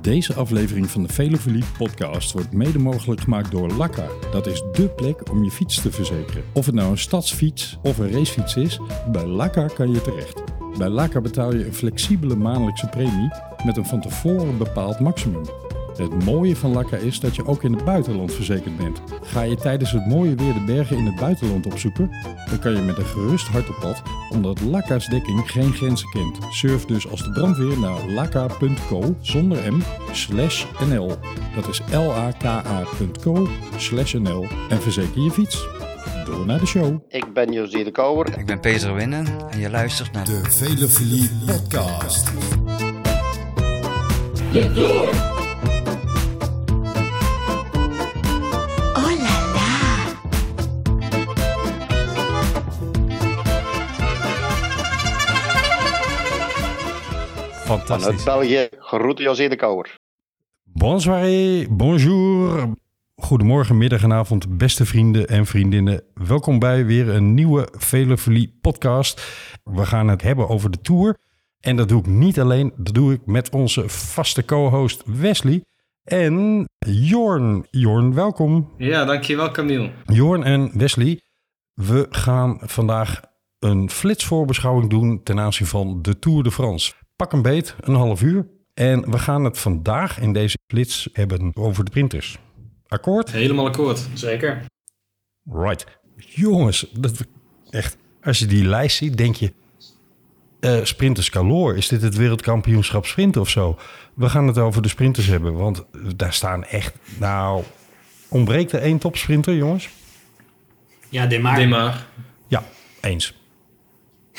Deze aflevering van de Velofilie podcast wordt mede mogelijk gemaakt door Lakka. Dat is dé plek om je fiets te verzekeren. Of het nou een stadsfiets of een racefiets is, bij Lakka kan je terecht. Bij Lakka betaal je een flexibele maandelijkse premie met een van tevoren bepaald maximum. Het mooie van Lakka is dat je ook in het buitenland verzekerd bent. Ga je tijdens het mooie weer de bergen in het buitenland opzoeken, dan kan je met een gerust hart op pad, omdat Lakka's dekking geen grenzen kent. Surf dus als de brandweer naar lakka.co zonder m slash nl. Dat is l-a-k-a.co slash nl en verzeker je fiets. Door naar de show. Ik ben José de Kouwer. Ik ben Peter Winnen en je luistert naar De Velofilie podcast. Oh Vanuit Fantastisch. België, groeten José de Kouwer. Bonsoir, bonjour. Goedemorgen, middag en avond, beste vrienden en vriendinnen. Welkom bij weer een nieuwe Velofilie podcast. We gaan het hebben over de Tour. En dat doe ik niet alleen, dat doe ik met onze vaste co-host Wesley en Jorn. Jorn, welkom. Ja, dankjewel Camille. Jorn en Wesley, we gaan vandaag een flitsvoorbeschouwing doen ten aanzien van de Tour de France. Pak een beet, een half uur. En we gaan het vandaag in deze flits hebben over de printers. Akkoord? Helemaal akkoord. Zeker. Right. Jongens, dat, echt, als je die lijst ziet, denk je... eh sprinters Caloor, is dit het wereldkampioenschap sprinten of zo? We gaan het over de sprinters hebben, want daar staan echt... Nou, ontbreekt er één topsprinter, jongens? Ja, Demar. Demar. Ja, eens.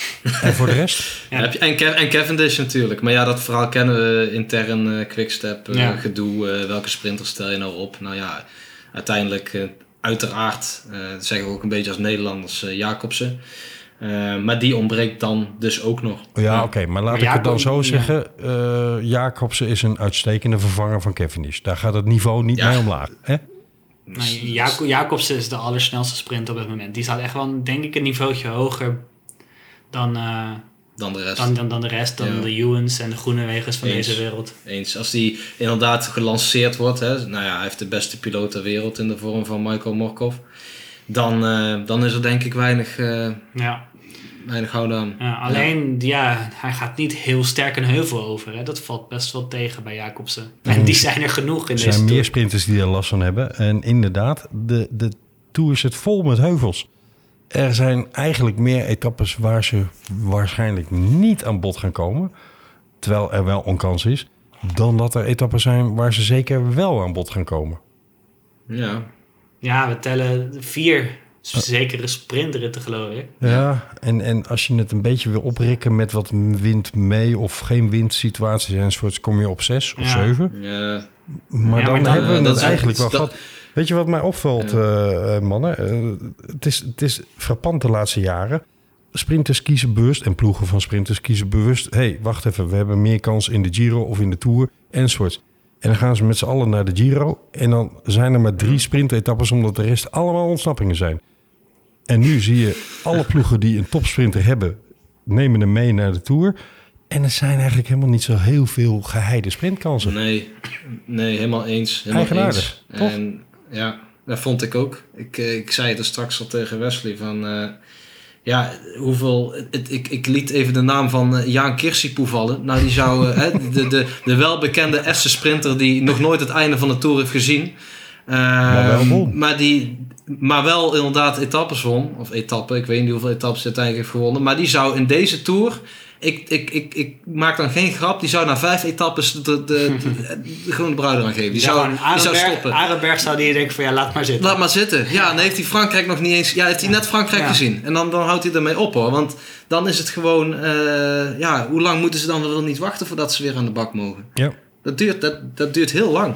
en voor de rest? Ja. Heb je, en, Kev, en Cavendish natuurlijk. Maar ja, dat verhaal kennen we intern eh quickstep eh, Ja. gedoe. eh, welke sprinter stel je nou op? Nou ja, uiteindelijk eh, uiteraard, eh dat zeggen we ook een beetje als Nederlanders, eh, Jacobsen. Eh, maar die ontbreekt dan dus ook nog. Ja, oké, maar laat Maar ik het dan zo ja. zeggen. eh Jacobsen is een uitstekende vervanger van Cavendish. Daar gaat het niveau niet Ja. mee omlaag. Hè? Jacobsen is de allersnelste sprinter op dit moment. Die staat echt wel, denk ik, een niveautje hoger dan, eh, Dan de rest. dan, dan, dan de rest. Dan Ja. de Ewens en de Groenewegers van Eens. deze wereld. Eens. Als die inderdaad gelanceerd wordt, hè, nou ja, hij heeft de beste piloot ter wereld in de vorm van Michael Morkov. Dan, eh, dan is er denk ik weinig, eh Ja. weinig houden aan. Ja, alleen, ja. hij gaat niet heel sterk een heuvel over. Hè. Dat valt best wel tegen bij Jacobsen. En die zijn er genoeg in Er deze zijn meer Tour. sprinters die er last van hebben. En inderdaad, de, de Tour zit vol met heuvels. Er zijn eigenlijk meer etappes waar ze waarschijnlijk niet aan bod gaan komen. Terwijl er wel een kans is. Dan dat er etappes zijn waar ze zeker wel aan bod gaan komen. Ja, Ja, we tellen vier zekere sprintritten, geloof ik. Ja, en, en als je het een beetje wil oprikken met wat wind mee of geen windsituaties enzovoorts, kom je op zes of Ja. zeven. ja, Maar Ja, dan maar dan- hebben we dat het eigenlijk wel dat- gehad. Weet je wat mij opvalt, eh, eh, mannen? Eh, het, is, het is frappant de laatste jaren. Sprinters kiezen bewust en ploegen van sprinters kiezen bewust. Hé, hey, wacht even, we hebben meer kans in de Giro of in de Tour enzovoorts. En dan gaan ze met z'n allen naar de Giro. En dan zijn er maar drie sprintetappes omdat de rest allemaal ontsnappingen zijn. En nu zie je alle ploegen die een topsprinter hebben, nemen hem mee naar de Tour. En er zijn eigenlijk helemaal niet zo heel veel geheide sprintkansen. nee, nee, helemaal eens. Helemaal Eigenaardig, eens. toch? En ja, dat vond ik ook. Ik, eh, ik zei het er straks al tegen Wesley van... eh, ja, hoeveel... Het, ik, ik liet even de naam van eh, Jaan Kirsipoe vallen. Nou, die zou... hè, de, de, de welbekende Estse sprinter die nog nooit het einde van de Tour heeft gezien. Maar wel maar, die, maar wel inderdaad etappes won. Of etappen, ik weet niet hoeveel etappes hij uiteindelijk heeft gewonnen. Maar die zou in deze Tour... Ik, ik, ik, ik maak dan geen grap. Die zou na vijf etappes de, de, de, de groene bruid eraan geven. Die Ja, zou, gewoon die zou stoppen. Arenberg zou die denken van ja, laat maar zitten. Laat maar zitten. Ja, dan heeft hij Frankrijk nog niet eens... Ja, heeft hij net Frankrijk Ja. gezien. En dan, dan houdt hij ermee op hoor. Want dan is het gewoon... eh, ja, hoe lang moeten ze dan wel niet wachten voordat ze weer aan de bak mogen? Ja. Dat duurt, dat, dat duurt heel lang.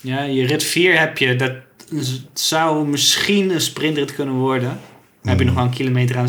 Ja, je rit 4 heb je, dat zou misschien een sprintrit kunnen worden. Dan heb je nog wel een kilometer aan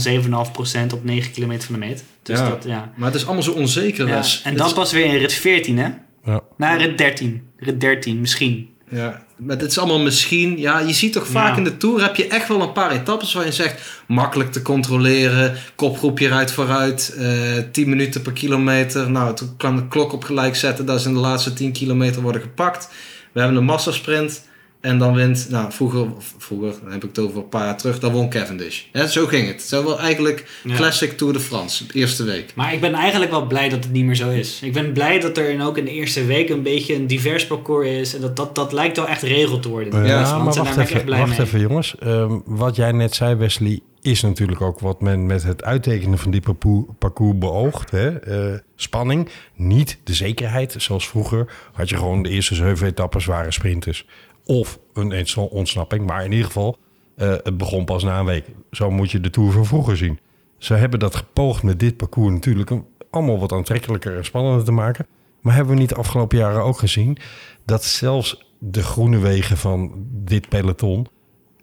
7,5% op 9 kilometer van de meet. Dus Ja. dat, ja. Maar het is allemaal zo onzeker, ja. En Het dan is- pas weer in rit 14, hè? Ja. Na rit 13. Rit 13, misschien. Ja, maar het is allemaal misschien. Ja, je ziet toch vaak Ja. in de Tour heb je echt wel een paar etappes waar je zegt makkelijk te controleren, kopgroepje rijdt vooruit, eh 10 minuten per kilometer. Nou, toen kan de klok op gelijk zetten dat ze in de laatste 10 kilometer worden gepakt. We hebben een massasprint en dan wint, nou vroeger, vroeger dan heb ik het over een paar jaar terug, dan won Cavendish. Ja, zo ging het. Zo wel eigenlijk Ja. classic Tour de France, de eerste week. Maar ik ben eigenlijk wel blij dat het niet meer zo is. Ik ben blij dat er in- ook in de eerste week een beetje een divers parcours is. En dat, dat, dat lijkt wel echt regel te worden. Ja, Duitsland. maar wacht ben ik echt even, blij wacht mee. even jongens. Ehm, wat jij net zei, Wesley, is natuurlijk ook wat men met het uittekenen van die parcours, parcours beoogt. Hè? Eh, spanning, niet de zekerheid. Zoals vroeger had je gewoon de eerste zeven etappes waren sprinters. Of een ontsnapping. Maar in ieder geval, eh, het begon pas na een week. Zo moet je de Tour van vroeger zien. Ze hebben dat gepoogd met dit parcours natuurlijk om allemaal wat aantrekkelijker en spannender te maken. Maar hebben we niet de afgelopen jaren ook gezien dat zelfs de groene wegen van dit peloton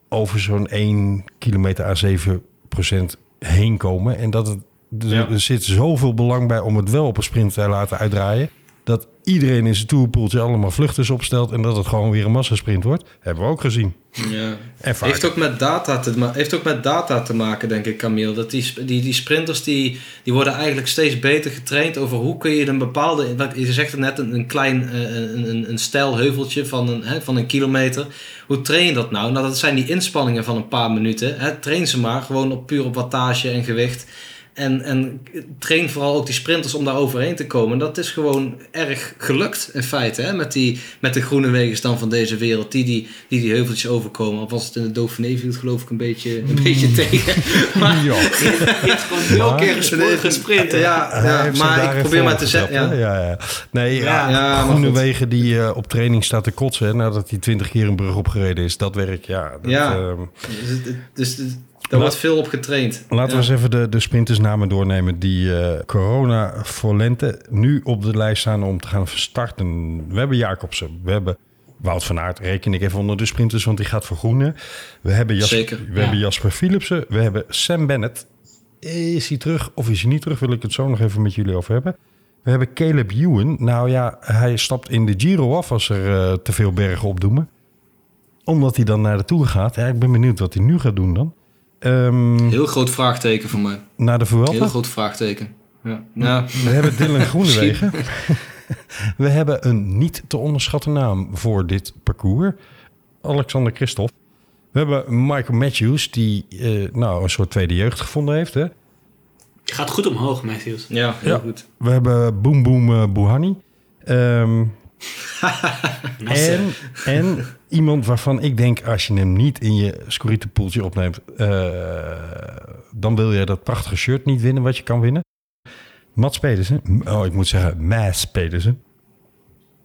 over zo'n 1 kilometer à 7 procent heen komen. En dat het, er, Ja. er zit zoveel belang bij om het wel op een sprint te laten uitdraaien. Dat iedereen in zijn tourpoeltje allemaal vluchters opstelt en dat het gewoon weer een massasprint wordt. Hebben we ook gezien. Ja. Heeft ook, met data te, heeft ook met data te maken, denk ik, Camille. Dat die, die, die sprinters die, die worden eigenlijk steeds beter getraind over hoe kun je een bepaalde. Je zegt het net, een, een klein eh, een, een, een stijl heuveltje van een, hè, van een kilometer. Hoe train je dat nou? Nou, dat zijn die inspanningen van een paar minuten. Hè. Train ze maar gewoon op, puur op wattage en gewicht. En, en train vooral ook die sprinters om daar overheen te komen. Dat is gewoon erg gelukt in feite. Hè? Met, die, met de groene wegens dan van deze wereld. Die die, die, die heuveltjes overkomen. Of was het in de Dauphiné viel geloof ik een beetje, een beetje tegen. Maar, Ja. Je hebt gewoon nul Maar- keer gesprint. ja, heeft maar ik probeer maar te zeggen. Ja. Ja, ja. Nee, ja, groene wegen die eh, op training staat te kotsen hè, nadat hij twintig keer een brug opgereden is. Dat werk, ja. Dat, Ja. ehm, Dus, dus, daar wordt veel op getraind. Laten Ja. we eens even de, de sprintersnamen doornemen die eh, corona voor lente nu op de lijst staan om te gaan starten. We hebben Jacobsen, we hebben Wout van Aert, reken ik even onder de sprinters, want die gaat voor groene. We hebben, Jas- Zeker, we ja. hebben Jasper Philipsen, we hebben Sam Bennett. Is hij terug of is hij niet terug? Wil ik het zo nog even met jullie over hebben. We hebben Caleb Ewan. Nou ja, hij stapt in de Giro af als er eh, te veel bergen opdoemen. Omdat hij dan naar de Tour gaat. Ja, ik ben benieuwd wat hij nu gaat doen dan. Ehm, Heel groot vraagteken voor mij. naar de Vuelta. Heel groot vraagteken. Ja. Ja. We hebben Dylan Groenewegen. We hebben een niet te onderschatten naam voor dit parcours. Alexander Christophe. We hebben Michael Matthews, die eh, nou, een soort tweede jeugd gevonden heeft. Hè? Gaat goed omhoog, Matthews. ja, heel Ja. goed. We hebben Boom Boom en, en iemand waarvan ik denk, als je hem niet in je Scorito-poeltje opneemt... eh, dan wil je dat prachtige shirt niet winnen wat je kan winnen. Mats Pedersen. Oh, ik moet zeggen Maas Pedersen.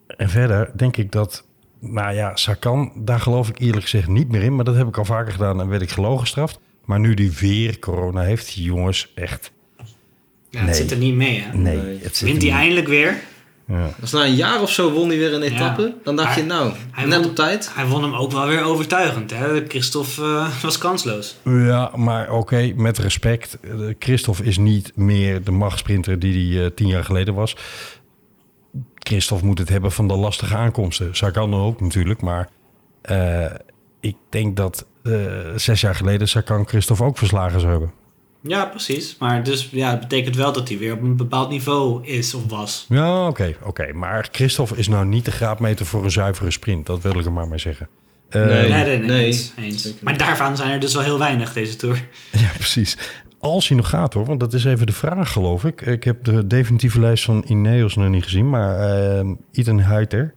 En verder denk ik dat... Nou ja, Sakan, daar geloof ik eerlijk gezegd niet meer in. Maar dat heb ik al vaker gedaan en werd ik gelogen gestraft. Maar nu die weer corona heeft, jongens, echt... Ja, het zit er niet mee, hè? Nee, het Wint hij eindelijk weer? Ja. Als na een jaar of zo won hij weer een etappe, Ja. dan dacht Hij- je nou, hij net won- op tijd. Hij won hem ook wel weer overtuigend, hè? Christophe eh, was kansloos. Ja, maar oké, met respect. Christophe is niet meer de machtsprinter die hij eh, tien jaar geleden was. Christophe moet het hebben van de lastige aankomsten. Sagan ook natuurlijk, maar eh, ik denk dat eh, zes jaar geleden Sagan Christophe ook verslagen zou hebben. Ja, precies. Maar dus ja, het betekent wel dat hij weer op een bepaald niveau is of was. Ja, oké, oké. Maar Christophe is nou niet de graadmeter voor een zuivere sprint. Dat wil ik er maar mee zeggen. Eh, Nee. Nee, nee, nee. nee, eens, eens. zeker Maar daarvan zijn er dus wel heel weinig deze tour. Ja, precies. Als hij nog gaat hoor, want dat is even de vraag geloof ik. Ik heb de definitieve lijst van Ineos nog niet gezien, maar eh Ethan Huyter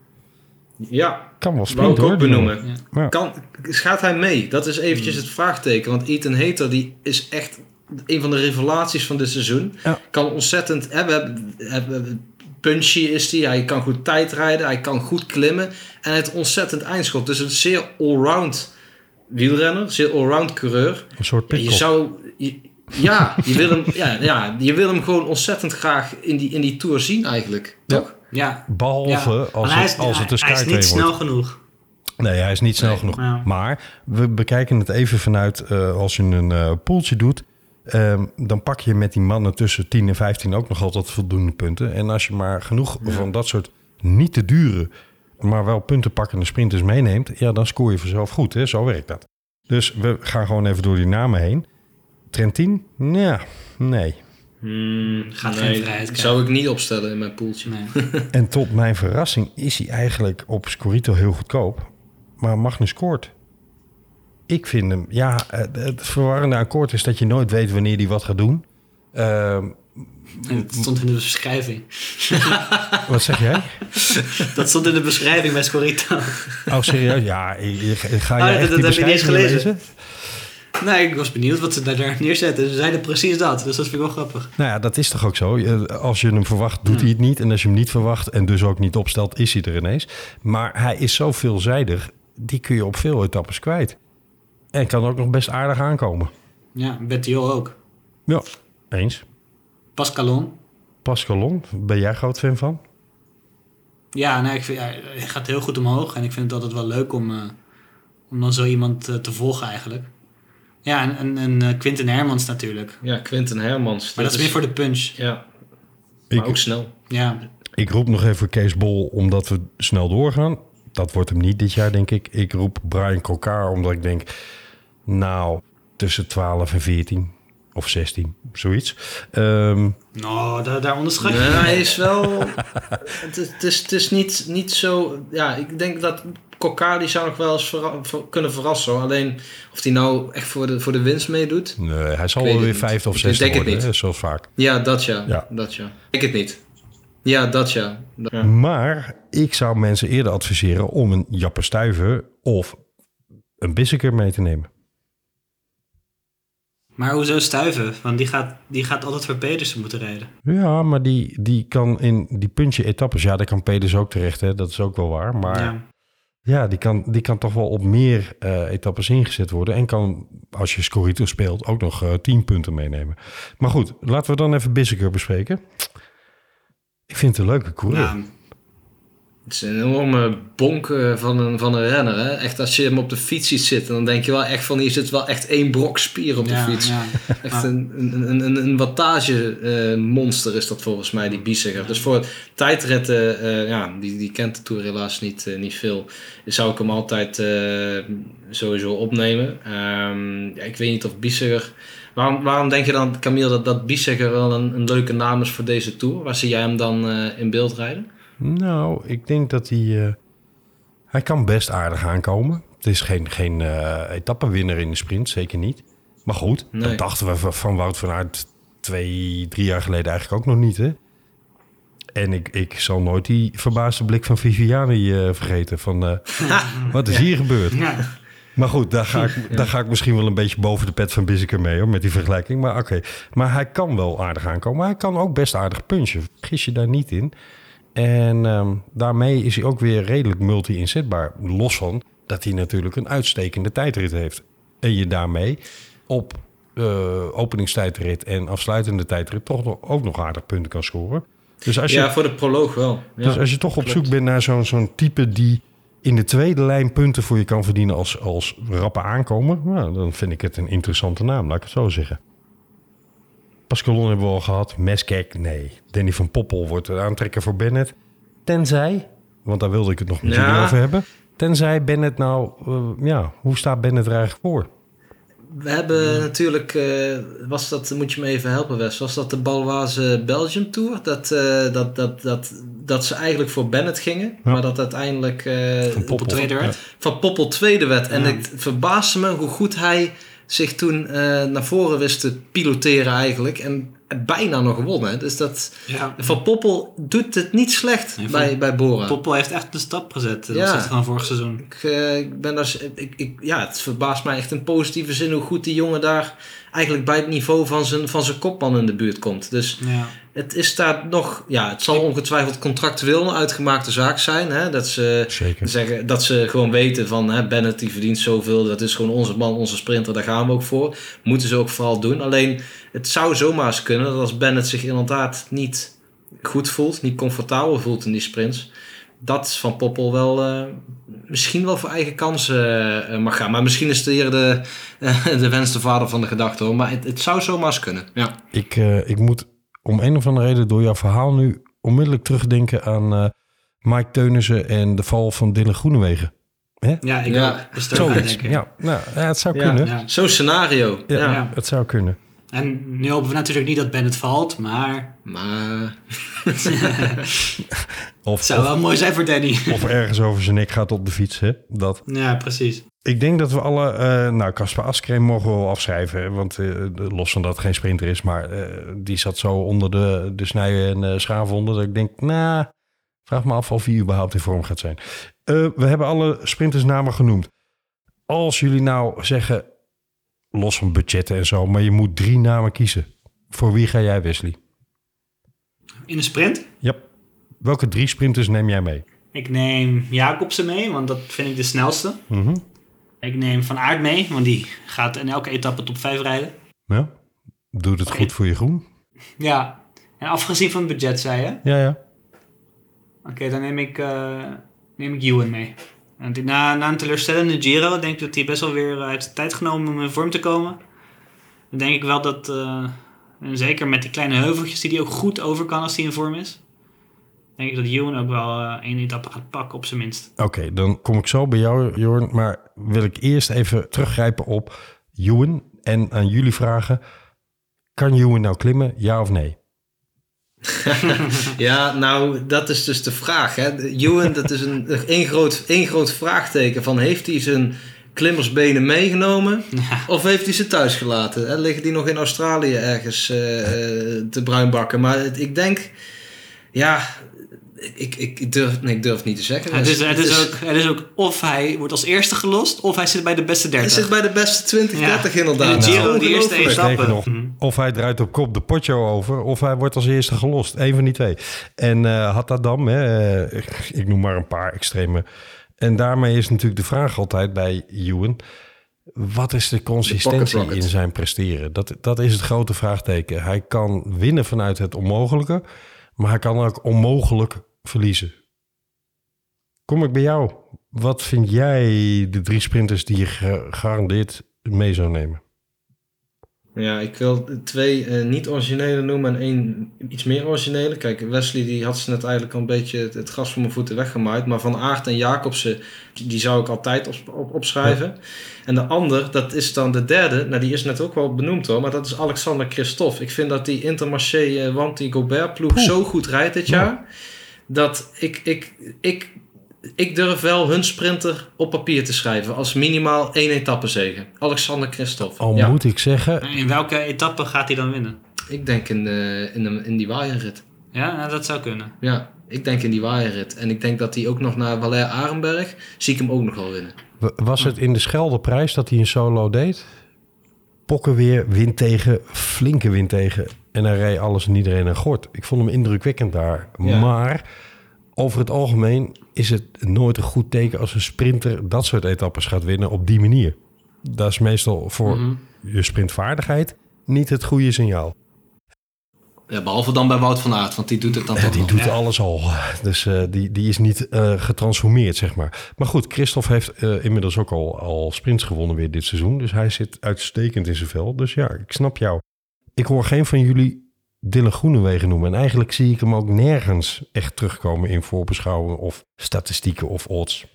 Ja, kan wel wou sprinten ik hoor. ook benoemen. Ja. Kan, gaat hij mee? Dat is eventjes Hmm. het vraagteken. Want Ethan Hater die is echt een van de revelaties van dit seizoen. Ja. Kan ontzettend... Hè, we hebben, hebben- punchy is hij. Hij kan goed tijdrijden. Hij kan goed klimmen. En heeft ontzettend eindschot. Dus een zeer allround wielrenner. Zeer allround coureur. Een soort Ja, je zou... je- ja, je wil hem, ja, ja, je wil hem gewoon ontzettend graag in die, in die Tour zien eigenlijk. Toch? Ja. Behalve Ja. als, Maar hij het, is, als het een hij is niet wordt. snel genoeg. Nee, hij is niet snel Nee. genoeg. Ja. Maar we bekijken het even vanuit eh, als je een eh poeltje doet. Ehm, dan pak je met die mannen tussen 10 en 15 ook nog altijd voldoende punten. En als je maar genoeg van dat soort niet te dure maar wel puntenpakkende sprinters meeneemt, ja, dan scoor je vanzelf goed. Hè? Zo werkt dat. Dus we gaan gewoon even door die namen heen. Trentin? Ja, nee. Hmm, Gaat geen nee, zou ik niet opstellen in mijn poeltje. Nee. En tot mijn verrassing is hij eigenlijk op Scorito heel goedkoop. Maar Magnus Koort. Ik vind hem, ja, het verwarrende aan Koort is dat je nooit weet wanneer hij wat gaat doen. Ehm, En Het stond in de beschrijving. wat zeg jij? Dat stond in de beschrijving bij Scorito. Oh, serieus? Ja, ik- ga je Oh, echt dat- die dat heb ik niet eens gelezen. lezen? Nee, ik was benieuwd wat ze daar- neerzetten. Ze zeiden precies dat, dus dat vind ik wel grappig. Nou ja, dat is toch ook zo. Als je hem verwacht, doet hij het niet. En als je hem niet verwacht en dus ook niet opstelt, is hij er ineens. Maar hij is zo veelzijdig, die kun je op veel etappes kwijt. En kan ook nog best aardig aankomen. Ja, Bettiol ook. Ja, eens. Pascalon. Pascalon, ben jij groot fan van? Ja, nee, ik vind, ja, hij gaat heel goed omhoog. En ik vind het altijd wel leuk om, eh, om dan zo iemand eh, te volgen eigenlijk. Ja, en, en, en eh, Quinten Hermans natuurlijk. Ja, Quinten Hermans. Maar dat is meer voor de punch. Ja, maar Ik, ook snel. Ja, ik roep nog even Kees Bol, omdat we snel doorgaan. Dat wordt hem niet dit jaar, denk ik. Ik roep Brian Kokar, omdat ik denk... Nou, tussen 12 en 14 of 16, zoiets. Ehm, nou, daar, daar onderschat je. Nee, hij is wel... het, is- het is, het is niet, niet zo... Ja, ik denk dat Kokka die zou nog wel eens verra- ver- kunnen verrassen. hoor. Alleen of hij nou echt voor de, voor de winst meedoet... nee, hij zal wel weer vijfde of Ik zesde denk het worden, niet. hè, zoals vaak. Ja, dat ja. Ja. Dat ja. Ik het niet. Ja, dat ja. Dat- ja. Maar ik zou mensen eerder adviseren om een Jappe Stuyven of een Bisseker mee te nemen. Maar hoezo stuiven? Want die gaat, die gaat altijd voor Pedersen moeten rijden. Ja, maar die, die kan in die puntje etappes, ja, daar kan Peders ook terecht, hè, dat is ook wel waar. Maar ja, Ja. die, kan, die kan toch wel op meer eh, etappes ingezet worden. En kan, als je Scorito speelt, ook nog eh 10 punten meenemen. Maar goed, laten we dan even Bisseker bespreken. Ik vind het een leuke coureur. Nou, Het is een enorme bonk eh, van een, van een renner. Hè? Echt als je hem op de fiets ziet zitten, dan denk je wel echt van hier zit wel echt één brok spier op de ja, fiets. ja. Echt een, een, een, een, wattage eh, monster is dat volgens mij, die Biesiger. Dus voor tijdritten, eh, ja, die, die kent de Tour helaas niet, niet veel. Zou ik hem altijd sowieso opnemen. Ehm, ja, ik weet niet of Biesiger... Waarom, waarom denk je dan, Camille, dat, dat Biesiger wel een, een leuke naam is voor deze Tour? Waar zie jij hem dan in beeld rijden? Nou, ik denk dat hij... eh, hij kan best aardig aankomen. Het is geen, geen eh etappenwinnaar in de sprint, zeker niet. Maar goed, Nee. dat dachten we van- van Wout van Aert twee, drie jaar geleden eigenlijk ook nog niet, hè? En ik, ik zal nooit die verbaasde blik van Viviani eh, vergeten. Van, eh, wat is hier gebeurd? Ja. Maar goed, daar ga, ik, daar ga ik misschien wel een beetje boven de pet van Bisseker mee, hoor, met die vergelijking. Maar oké, maar hij kan wel aardig aankomen. Maar hij kan ook best aardig punchen. Gis je daar niet in. En ehm, daarmee is hij ook weer redelijk multi-inzetbaar. Los van dat hij natuurlijk een uitstekende tijdrit heeft. En je daarmee op eh, openingstijdrit en afsluitende tijdrit toch nog, ook nog aardig punten kan scoren. Dus als je, Ja, voor de proloog wel. Ja. dus als je toch op zoek bent naar zo'n zo'n type die in de tweede lijn punten voor je kan verdienen als, als rappe aankomer, nou, dan vind ik het een interessante naam, laat ik het zo zeggen. Pascalon hebben we al gehad. Meskek, nee. Danny van Poppel wordt de aantrekker voor Bennett. Tenzij, want daar wilde ik het nog met Ja. jullie over hebben. Tenzij Bennett nou, eh, ja, hoe staat Bennett er eigenlijk voor? We hebben natuurlijk, eh, was dat, moet je me even helpen Wes, was dat de Balwaze Belgium Tour? Dat, eh, dat, dat, dat, dat ze eigenlijk voor Bennett gingen, Ja. maar dat uiteindelijk Van Poppel. tweede werd. van Poppel tweede werd. En het verbaasde me hoe goed hij zich toen eh, naar voren wist te piloteren eigenlijk. En bijna nog gewonnen. Dus dat, Ja. Van Poppel doet het niet slecht Nee, bij, bij Bora. Poppel heeft echt een stap gezet ten Ja. opzichte van vorig seizoen. Ik, eh, ik ben daar, ik, ik, ja, het verbaast mij echt in positieve zin hoe goed die jongen daar eigenlijk bij het niveau van zijn, van zijn kopman in de buurt komt. Dus Ja. Het is daar nog, ja, het zal ongetwijfeld contractueel een uitgemaakt zaak zijn. Hè, dat ze Zeker. zeggen dat ze gewoon weten van hè, Bennett die verdient zoveel, dat is gewoon onze man, onze sprinter, daar gaan we ook voor. Moeten ze ook vooral doen. Alleen het zou zomaar eens kunnen dat als Bennett zich inderdaad niet goed voelt, niet comfortabel voelt in die sprints, dat Van Poppel wel eh, misschien wel voor eigen kansen eh, mag gaan. Maar misschien is het hier de, eh, de wens de vader van de gedachte hoor. Maar het, het zou zomaar eens kunnen. Ja. Ik, eh, ik moet om een of andere reden door jouw verhaal nu onmiddellijk terugdenken aan eh, Mike Teunissen en de val van Dylan Groenewegen. Ja, ik Ja, ik. Ja, nou, ja, het zou Ja. kunnen. Ja. Zo'n scenario. Ja, Ja. Ja. het zou kunnen. En nu hopen we natuurlijk niet dat Bennett valt, maar Maar Of, het zou of, wel mooi zijn voor Danny. of ergens over zijn nek gaat op de fiets. Hè? Dat. Ja, precies. Ik denk dat we alle... eh, nou, Casper Askreen mogen we wel afschrijven. Want eh, los van dat het geen sprinter is. Maar eh, die zat zo onder de, de snijden en schaafwonden. Dat ik denk, nou... vraag me af of hij überhaupt in vorm gaat zijn. We hebben alle sprintersnamen genoemd. Als jullie nou zeggen... Los van budgetten en zo. Maar je moet drie namen kiezen. Voor wie ga jij, Wesley? In de sprint? Ja. Welke drie sprinters neem jij mee? Ik neem Jacobsen mee, want dat vind ik de snelste. Mhm. Ik neem Van Aert mee, want die gaat in elke etappe top 5 rijden. Ja. Doet het goed voor je groen? Ja, en afgezien van het budget, zei je? Ja, ja. Oké, dan neem ik, eh neem ik Ewan mee. En na, na een teleurstellende Giro denk ik dat hij best wel weer uit de tijd genomen om in vorm te komen. Dan denk ik wel dat, eh, en zeker met die kleine heuveltjes die hij ook goed over kan als hij in vorm is, denk ik dat Ewan ook wel eh, één etappe gaat pakken op zijn minst. Oké, dan kom ik zo bij jou, Jorn. Maar wil ik eerst even teruggrijpen op Ewan. En aan jullie vragen, kan Ewan nou klimmen, ja of nee? Ja, nou, dat is dus de vraag. Hè. Ewan, dat is een, een, groot, een groot vraagteken van heeft hij zijn klimmersbenen meegenomen of heeft hij ze thuis gelaten? Hè? Liggen die nog in Australië ergens eh, eh, te bruinbakken? Maar het- ik denk, ja, ik, ik, durf, nee, ik durf het niet te zeggen. Het is, het, is ook, het is ook of hij wordt als eerste gelost of hij zit bij de beste Hij 30. zit bij de beste 20, Ja. 30 inderdaad. In de Giro, Nou, die eerste nog, Mhm. of hij draait op kop de potjo over, of hij wordt als eerste gelost. Eén van die twee. En eh Hattadam, hè, eh, ik noem maar een paar extreme. En daarmee is natuurlijk de vraag altijd bij Ewan... wat is de consistentie in zijn presteren? Dat, dat is het grote vraagteken. Hij kan winnen vanuit het onmogelijke... maar hij kan ook onmogelijk verliezen. Kom ik bij jou. Wat vind jij de drie sprinters die je gegarandeerd mee zou nemen? Ja, ik wil twee eh, niet originele noemen en één iets meer originele. Kijk, Wesley die had ze net eigenlijk al een beetje het, het gras van mijn voeten weggemaaid. Maar Van Aert en Jacobsen, die, zou ik altijd op, op, opschrijven. En de ander, dat is dan de derde. Nou, die is net ook wel benoemd hoor. Maar dat is Alexander Christophe. Ik vind dat die Intermarché eh Wanty Gobert ploeg Poeh. zo goed rijdt dit jaar. Dat ik, ik, ik, ik durf wel hun sprinter op papier te schrijven. Als minimaal één etappe zegen. Alexander Christophe. Al Ja. moet ik zeggen, In welke etappe gaat hij dan winnen? Ik denk in, de, in, de, in die waaierrit. Ja, nou, dat zou kunnen. Ja, ik denk in die waaierrit. En ik denk dat hij ook nog naar Valère Arenberg, zie ik hem ook nog wel winnen. was het in de Scheldeprijs dat hij een solo deed? Pokken weer, wind tegen, flinke wind tegen. En hij reed alles en iedereen aan gort. Ik vond hem indrukwekkend daar. Ja. Maar over het algemeen is het nooit een goed teken als een sprinter dat soort etappes gaat winnen op die manier. Dat is meestal voor Mhm. je sprintvaardigheid niet het goede signaal. Ja, behalve dan bij Wout van Aert, want die doet het dan Ja, toch die nog. doet alles al. Dus eh, die, die is niet eh, getransformeerd, zeg maar. Maar goed, Christophe heeft eh, inmiddels ook al, al sprints gewonnen weer dit seizoen. Dus hij zit uitstekend in zijn vel. Dus ja, ik snap jou. Ik hoor geen van jullie Dylan Groenewegen noemen. En eigenlijk zie ik hem ook nergens echt terugkomen in voorbeschouwingen of statistieken of odds.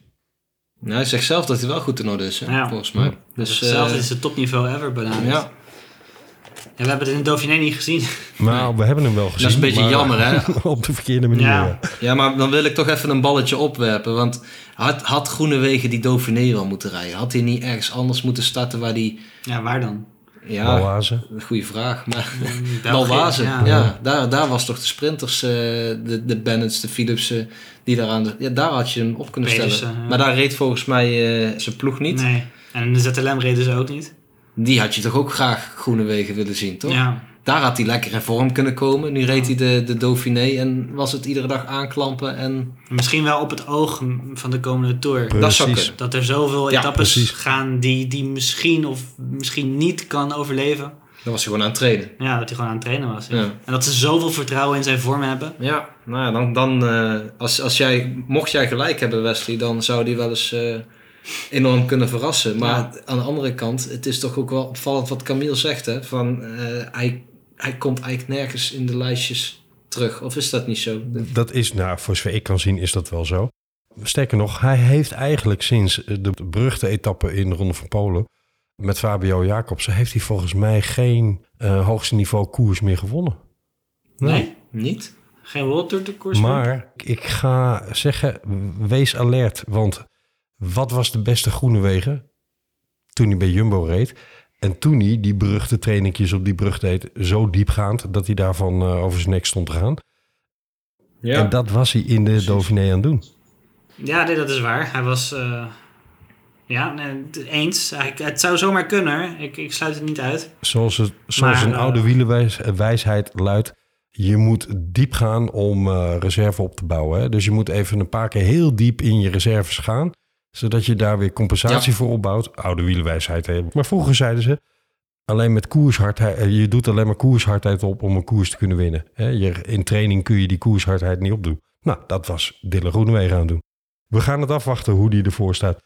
Nou, hij zegt zelf dat hij wel goed in orde is, hè, Ja. volgens mij. Dus Dus, eh, is het topniveau ever benaderd. ja, En we hebben het in de Dauphiné niet gezien. Nou, we hebben hem wel gezien. dat is een beetje maar jammer, hè? op de verkeerde manier. Ja. ja. Ja, maar dan wil ik toch even een balletje opwerpen. Want had, had Groenewegen die Dauphiné wel moeten rijden? Had hij niet ergens anders moeten starten waar die... Ja, waar dan? Ja, Balwazen. een goede vraag. Maar Balwazen, ja. ja. daar, daar was toch de sprinters, eh, de, de Bennett's, de Philipsen, die daar aan de... Ja, daar had je hem op kunnen Pedersen, stellen. ja. Maar daar reed volgens mij eh, zijn ploeg niet. Nee. En de ZLM reden ze ook niet. Die had je toch ook graag Groenewegen willen zien, toch? Ja. Daar had hij lekker in vorm kunnen komen. Nu reed hij de, de Dauphiné en was het iedere dag aanklampen. En Misschien wel op het oog van de komende Tour. dat zou Precies. kunnen. Dat er zoveel Ja, etappes precies. gaan die, die misschien of misschien niet kan overleven. Dan was hij gewoon aan het trainen. Ja, dat hij gewoon aan het trainen was. ja. Ja. En dat ze zoveel vertrouwen in zijn vorm hebben. Ja, nou ja, dan, dan eh, als, als jij, mocht jij gelijk hebben Wesley, dan zou die wel eens eh, enorm kunnen verrassen. Maar Ja. aan de andere kant, het is toch ook wel opvallend wat Camille zegt, hè. Van, eh, hij, hij komt eigenlijk nergens in de lijstjes terug. Of is dat niet zo? Dat is, nou, voor zover ik kan zien, is dat wel zo. Sterker nog, hij heeft eigenlijk sinds de beruchte etappe in de Ronde van Polen met Fabio Jacobsen, heeft hij volgens mij geen uh, hoogste niveau koers meer gewonnen. Nee, niet? Geen World Tour de koers Maar ik ga zeggen, wees alert, want wat was de beste groene wegen toen hij bij Jumbo reed? En toen hij die beruchte trainingjes op die brug deed, zo diepgaand dat hij daarvan uh, over zijn nek stond te gaan. Ja. En dat was hij in de Precies. Dauphiné aan het doen. Ja, nee, dat is waar. Hij was... Uh, ja, nee, eens. Het zou zomaar kunnen. Ik, ik sluit het niet uit. Zoals, het, zoals maar, een uh, oude wielenwijsheid luidt... je moet diep gaan om reserve op te bouwen. Hè? Dus je moet even een paar keer heel diep in je reserves gaan... zodat je daar weer compensatie ja. voor opbouwt. Oude wielenwijsheid. Hè? Maar vroeger zeiden ze... alleen met koershardheid... je doet alleen maar koershardheid op om een koers te kunnen winnen. Hè? Je, in training kun je die koershardheid niet opdoen. Nou, dat was Dille Groenewegen aan het doen. We gaan het afwachten hoe die ervoor staat.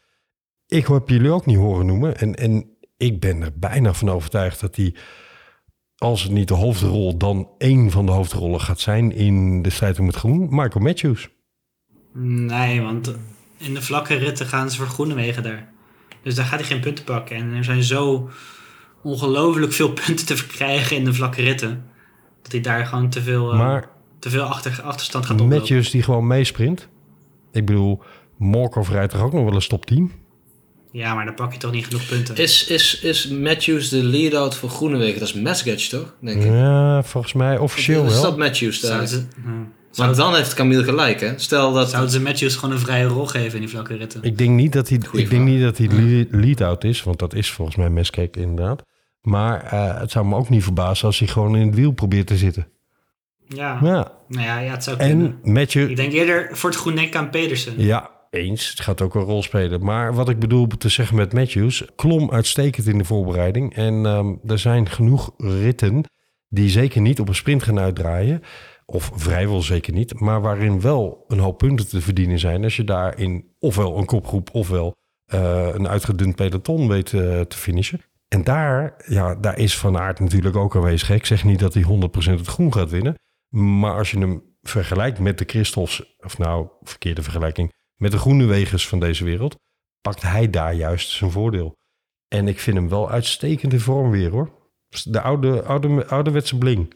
Ik heb jullie ook niet horen noemen. En, en ik ben er bijna van overtuigd dat hij, als het niet de hoofdrol, dan één van de hoofdrollen gaat zijn in de strijd om het groen. Michael Matthews. Nee, want in de vlakke ritten gaan ze voor Groenewegen daar. Dus daar gaat hij geen punten pakken. En er zijn zo ongelooflijk veel punten te verkrijgen in de vlakke ritten. Dat hij daar gewoon te veel, uh, te veel achter, achterstand gaat oplopen. Matthews die gewoon meesprint. Ik bedoel, Morkov rijdt toch ook nog wel een top 10? Ja, maar dan pak je toch niet genoeg punten. Is, is, is Matthews de lead-out voor Groenewegen? Dat is Mesgage, toch? Denk ik. Ja, volgens mij officieel wel. Is dat Matthews daar? Ze, maar dan heeft Camille gelijk, hè? Stel dat... Zouden ze Matthews gewoon een vrije rol geven in die vlakke ritten? Ik denk niet dat hij, ik denk niet dat hij lead-out is, want dat is volgens mij Mesgage inderdaad. Maar uh, het zou me ook niet verbazen als hij gewoon in het wiel probeert te zitten. Ja. ja. Nou ja, ja het zou kunnen. En Matthew... Ik denk eerder voor het groen aan Pedersen. Ja, eens. Het gaat ook een rol spelen. Maar wat ik bedoel te zeggen met Matthews, klom uitstekend in de voorbereiding. En um, er zijn genoeg ritten die zeker niet op een sprint gaan uitdraaien. Of vrijwel zeker niet. Maar waarin wel een hoop punten te verdienen zijn. Als je daarin ofwel een kopgroep ofwel uh, een uitgedund peloton weet uh, te finishen. En daar, ja, daar is Van Aert natuurlijk ook aanwezig. Ik zeg niet dat hij 100% het groen gaat winnen. Maar als je hem vergelijkt met de Christoffs, of nou, verkeerde vergelijking, met de groene wegers van deze wereld, pakt hij daar juist zijn voordeel. En ik vind hem wel uitstekend in vorm weer hoor. De oude, oude, ouderwetse bling.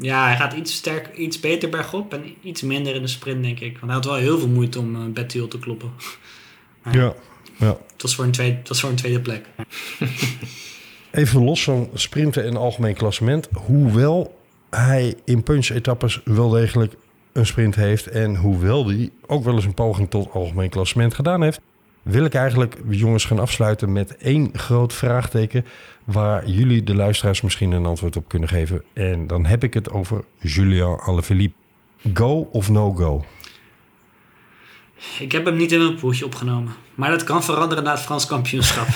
Ja, hij gaat iets, sterk, iets beter bergop en iets minder in de sprint, denk ik. Want hij had wel heel veel moeite om uh, Bettiol te kloppen. ja, ja. Het was, voor een tweede, het was voor een tweede plek. Even los van sprinten en algemeen klassement. Hoewel hij in punch-etappes wel degelijk een sprint heeft. En hoewel hij ook wel eens een poging tot algemeen klassement gedaan heeft, wil ik eigenlijk, jongens, gaan afsluiten met één groot vraagteken. Waar jullie, de luisteraars, misschien een antwoord op kunnen geven. En dan heb ik het over Julian Alaphilippe. Go of no go? Ik heb hem niet in mijn poeltje opgenomen. Maar dat kan veranderen na het Frans kampioenschap.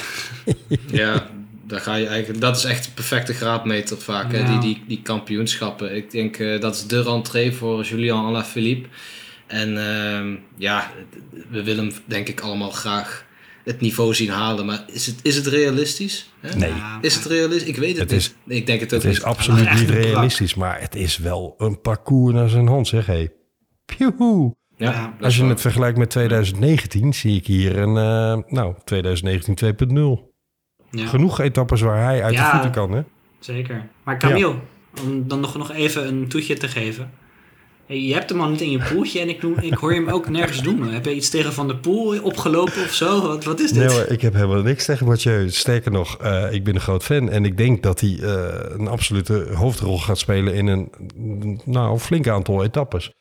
ja, daar ga je eigenlijk, dat is echt de perfecte graadmeter vaak, hè? Die, die, die kampioenschappen. Ik denk uh, dat is de rentree voor Julian Alaphilippe. En uh, ja, we willen hem denk ik allemaal graag het niveau zien halen. Maar is het, is het realistisch? Hè? Nee. Is het realistisch? Ik weet het, het niet. Is, ik denk het ook Het is absoluut niet realistisch, maar het is wel een parcours naar zijn hand, zeg. Hey. Pjoehoe. Ja, Als je het vergelijkt met 2019, zie ik hier een, uh, nou, 2019 2.0. Ja. Genoeg etappes waar hij uit de voeten kan, hè? Zeker. Maar Camille, om dan nog, nog even een toetje te geven. Je hebt hem al niet in je poeltje en ik, ik hoor hem ook nergens doen. Heb je iets tegen Van de Poel opgelopen of zo? Wat, wat is dit? Nee hoor, ik heb helemaal niks tegen Mathieu. Sterker nog, uh, ik ben een groot fan. En ik denk dat hij uh, een absolute hoofdrol gaat spelen in een nou, flink aantal etappes.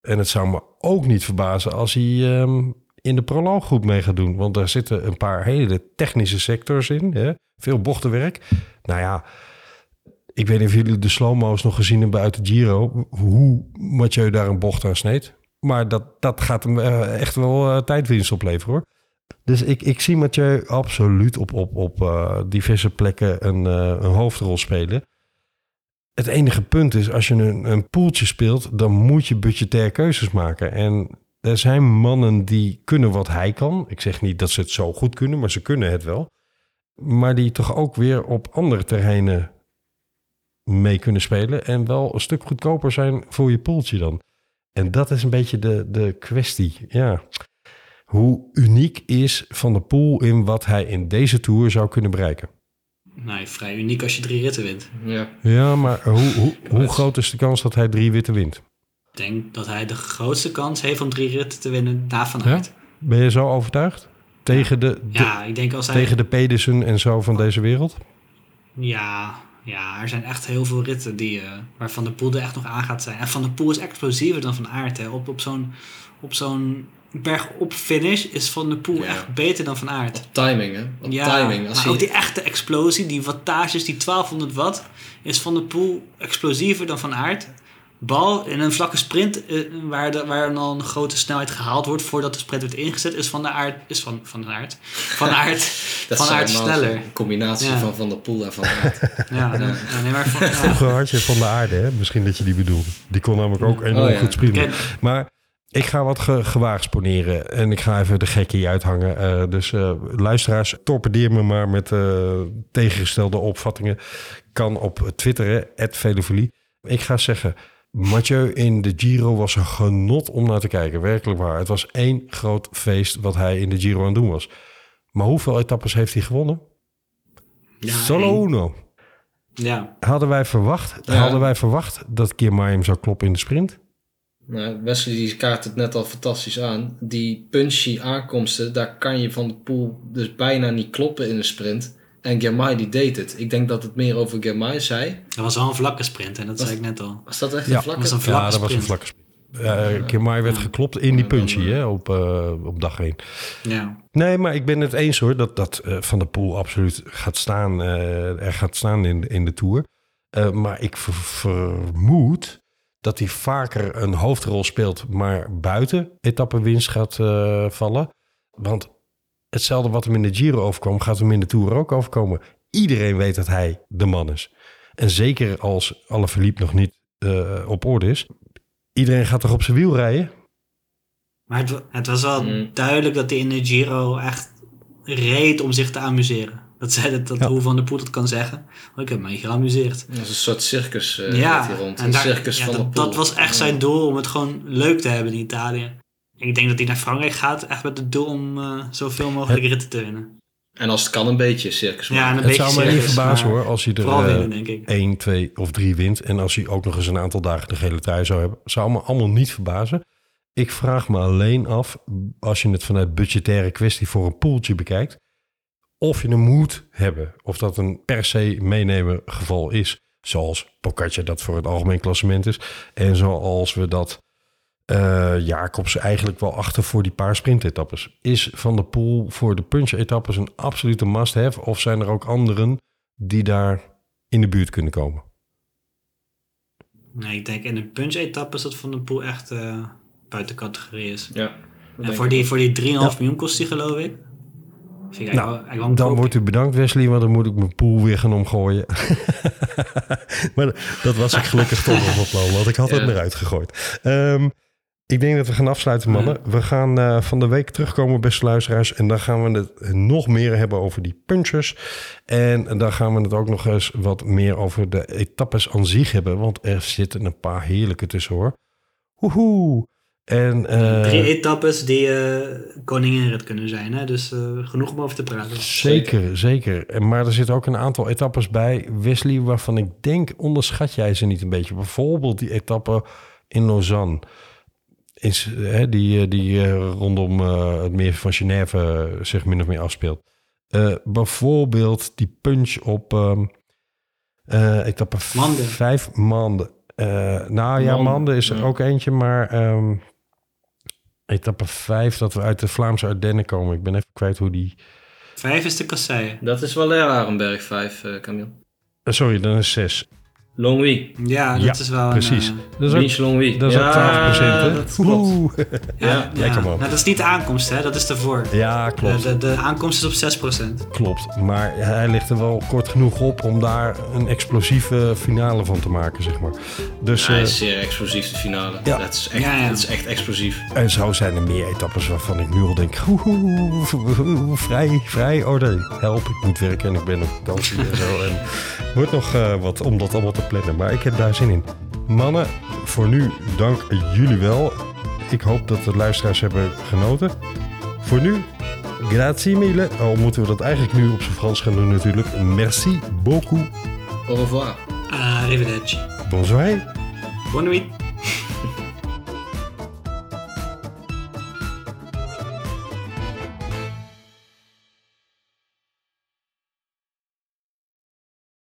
En het zou me ook niet verbazen als hij um, in de prolooggroep mee gaat doen. Want daar zitten een paar hele technische sectors in. Hè? Veel bochtenwerk. Nou ja, ik weet niet of jullie de slow-mo's nog gezien hebben uit de Giro. Hoe Mathieu daar een bocht aan sneed. Maar dat, dat gaat hem uh, echt wel uh, tijdwinst opleveren hoor. Dus ik, ik zie Mathieu absoluut op, op, op uh, diverse plekken een, een hoofdrol spelen. Het enige punt is, als je een, een poeltje speelt, dan moet je budgetair keuzes maken. En er zijn mannen die kunnen wat hij kan. Ik zeg niet dat ze het zo goed kunnen, maar ze kunnen het wel. Maar die toch ook weer op andere terreinen mee kunnen spelen. En wel een stuk goedkoper zijn voor je poeltje dan. En dat is een beetje de, de kwestie. Ja. Hoe uniek is Van der Poel in wat hij in deze Tour zou kunnen bereiken? Nee, vrij uniek als je drie ritten wint. Ja. Ja, maar hoe, hoe, hoe groot is de kans dat hij drie witte wint? Ik denk dat hij de grootste kans heeft om drie ritten te winnen na Van Aert. Ben je zo overtuigd? Tegen de, de- Ja, ik denk als hij... tegen de Pedersen en zo van deze wereld? Ja, ja, er zijn echt heel veel ritten die, eh, waar Van der Poel er echt nog aan gaat zijn. En Van der Poel is explosiever dan Van Aert. Hè. Op, op zo'n op zo'n bergop finish is Van der Poel Ja. echt beter dan Van Aert. Op timing, hè? Op Ja, timing. Als maar hij... ook die echte explosie, die wattages, die 1200 watt, is Van der Poel explosiever dan Van Aert. Bal in een vlakke sprint, eh, waar, de, waar dan een grote snelheid gehaald wordt voordat de sprint wordt ingezet, is Van der Aert, is van, van der Aert, Van Aert, Dat van helemaal sneller. Een combinatie Ja. van Van der Poel en Van Aert. Ja, ja, nee, maar van, ja. Vroeger had je van de aarde, hè? misschien dat je die bedoelde. Die kon namelijk ook enorm Oh, ja. goed springen. Kijk, Maar ik ga wat ge gewaagd poneren en ik ga even de gekkie uithangen. Eh, dus eh, luisteraars, torpedeer me maar met eh, tegengestelde opvattingen. Kan op Twitter, Velofilie. Ik ga zeggen, Mathieu in de Giro was een genot om naar te kijken. Werkelijk waar. Het was één groot feest wat hij in de Giro aan het doen was. Maar hoeveel etappes heeft hij gewonnen? Ja, Solo uno. Ja, Hadden wij verwacht, Ja. hadden wij verwacht dat Kiermaier hem zou kloppen in de sprint? Nou, Wesley die kaart het net al fantastisch aan. Die punchy aankomsten, daar kan je van de pool dus bijna niet kloppen in een sprint. En Germay die deed het. Ik denk dat het meer over Germay zei. dat was wel een vlakke sprint en dat zei ik net al. Was dat echt Ja. een vlakke? Dat was een vlakke ja, dat was een vlakke sprint. Uh, Kiermaier werd Ja. geklopt in die eh, hè, op, eh, op dag 1. Ja. Nee, maar ik ben het eens hoor dat, dat eh, Van der Poel absoluut gaat staan, eh, er gaat staan in, in de Tour. Eh, maar ik ver- vermoed dat hij vaker een hoofdrol speelt, maar buiten etappenwinst gaat eh, vallen. Want hetzelfde wat hem in de Giro overkwam, gaat hem in de Tour ook overkomen. Iedereen weet dat hij de man is. En zeker als Alaphilippe nog niet eh, op orde is. Iedereen gaat toch op zijn wiel rijden? Maar het, het was wel Mm. duidelijk dat hij in de Giro echt reed om zich te amuseren. Dat zei dat, dat Ja. hoe Van der Poel dat kan zeggen. Oh, ik heb me geamuseerd. Dat is een soort circus eh ja, hier rond. en Een daar- circus ja, van de dat was echt zijn doel om het gewoon leuk te hebben in Italië. Ik denk dat hij naar Frankrijk gaat echt met het doel om eh, zoveel mogelijk ritten te winnen. En als het kan een beetje circus. Ja, een Het beetje zou mij niet verbazen hoor, als hij er Vooral eh, winnen, denk ik. 1, 2 of 3 wint. En als hij ook nog eens een aantal dagen de gele trui zou hebben. Zou me allemaal niet verbazen. Ik vraag me alleen af, als je het vanuit budgettaire kwestie voor een poeltje bekijkt. Of je hem moet hebben. Of dat een per se meenemen geval is. Zoals Pocatja dat voor het algemeen klassement is. En zoals we dat eh Jacobs eigenlijk wel achter voor die paar sprintetappes. Is Van der Poel voor de punch-etappes een absolute must-have? Of zijn er ook anderen die daar in de buurt kunnen komen? Nee, ik denk in een punch-etappe is dat Van der Poel echt eh, buiten categorie is. Ja. En voor die, voor die 3,5 miljoen kost die geloof ik. Nou, wel- Dan wordt u bedankt Wesley, want dan moet ik mijn pool weer gaan omgooien. maar dat was ik gelukkig toch nog van plan, want ik had het Ja. eruit gegooid. Ehm, ik denk dat we gaan afsluiten, mannen. We gaan eh, van de week terugkomen, beste luisteraars. En dan gaan we het nog meer hebben over die punchers. En dan gaan we het ook nog eens wat meer over de etappes aan zich hebben. Want er zitten een paar heerlijke tussen, hoor. Woehoe! En, eh, Drie etappes die eh koninginrit kunnen zijn. Hè? Dus genoeg om over te praten. Zeker, zeker. En Maar er zitten ook een aantal etappes bij, Wesley, waarvan ik denk, onderschat jij ze niet een beetje. Bijvoorbeeld die etappe in Lausanne. Is, hè, die eh, die eh, rondom eh, het meer van Genève zich min of meer afspeelt. Eh, bijvoorbeeld die punch op ehm eh etappe Mande. vijf maanden. Eh, nou ja, Mande, Mande is er ja. ook eentje, maar ehm, etappe vijf dat we uit de Vlaamse Ardennen komen. Ik ben even kwijt hoe die... Vijf is de kasseien. Dat is wel Arenberg 5, eh Camille. Sorry, dan is zes. Longwy. Ja, dat Ja, is wel Precies. een... eh, Dat is ook, Beach Longwy. dat is ook 12 procent, hè? dat klopt. Ja, Ja, lekker, man. Nou, dat is niet de aankomst, hè? dat is ervoor. Ja, De, klopt. de, de aankomst is op 6%. Klopt. Maar hij ligt er wel kort genoeg op om daar een explosieve finale van te maken, zeg maar. Dus, Hij eh, is zeer explosief, de finale. Ja. Dat, is echt, Ja, ja. dat is echt explosief. en zo zijn er meer etappes waarvan ik nu al denk, vrij, vrij, oh nee, help, ik moet werken en ik ben op vakantie en zo. En Wordt nog eh, wat om dat allemaal te plannen, maar ik heb daar zin in. Mannen, voor nu dank jullie wel. Ik hoop dat de luisteraars hebben genoten. Voor nu, grazie mille. Al moeten we dat eigenlijk nu op zijn Frans gaan doen natuurlijk. Merci beaucoup. Au revoir. Arrivederci. Bonsoir. Bonne nuit.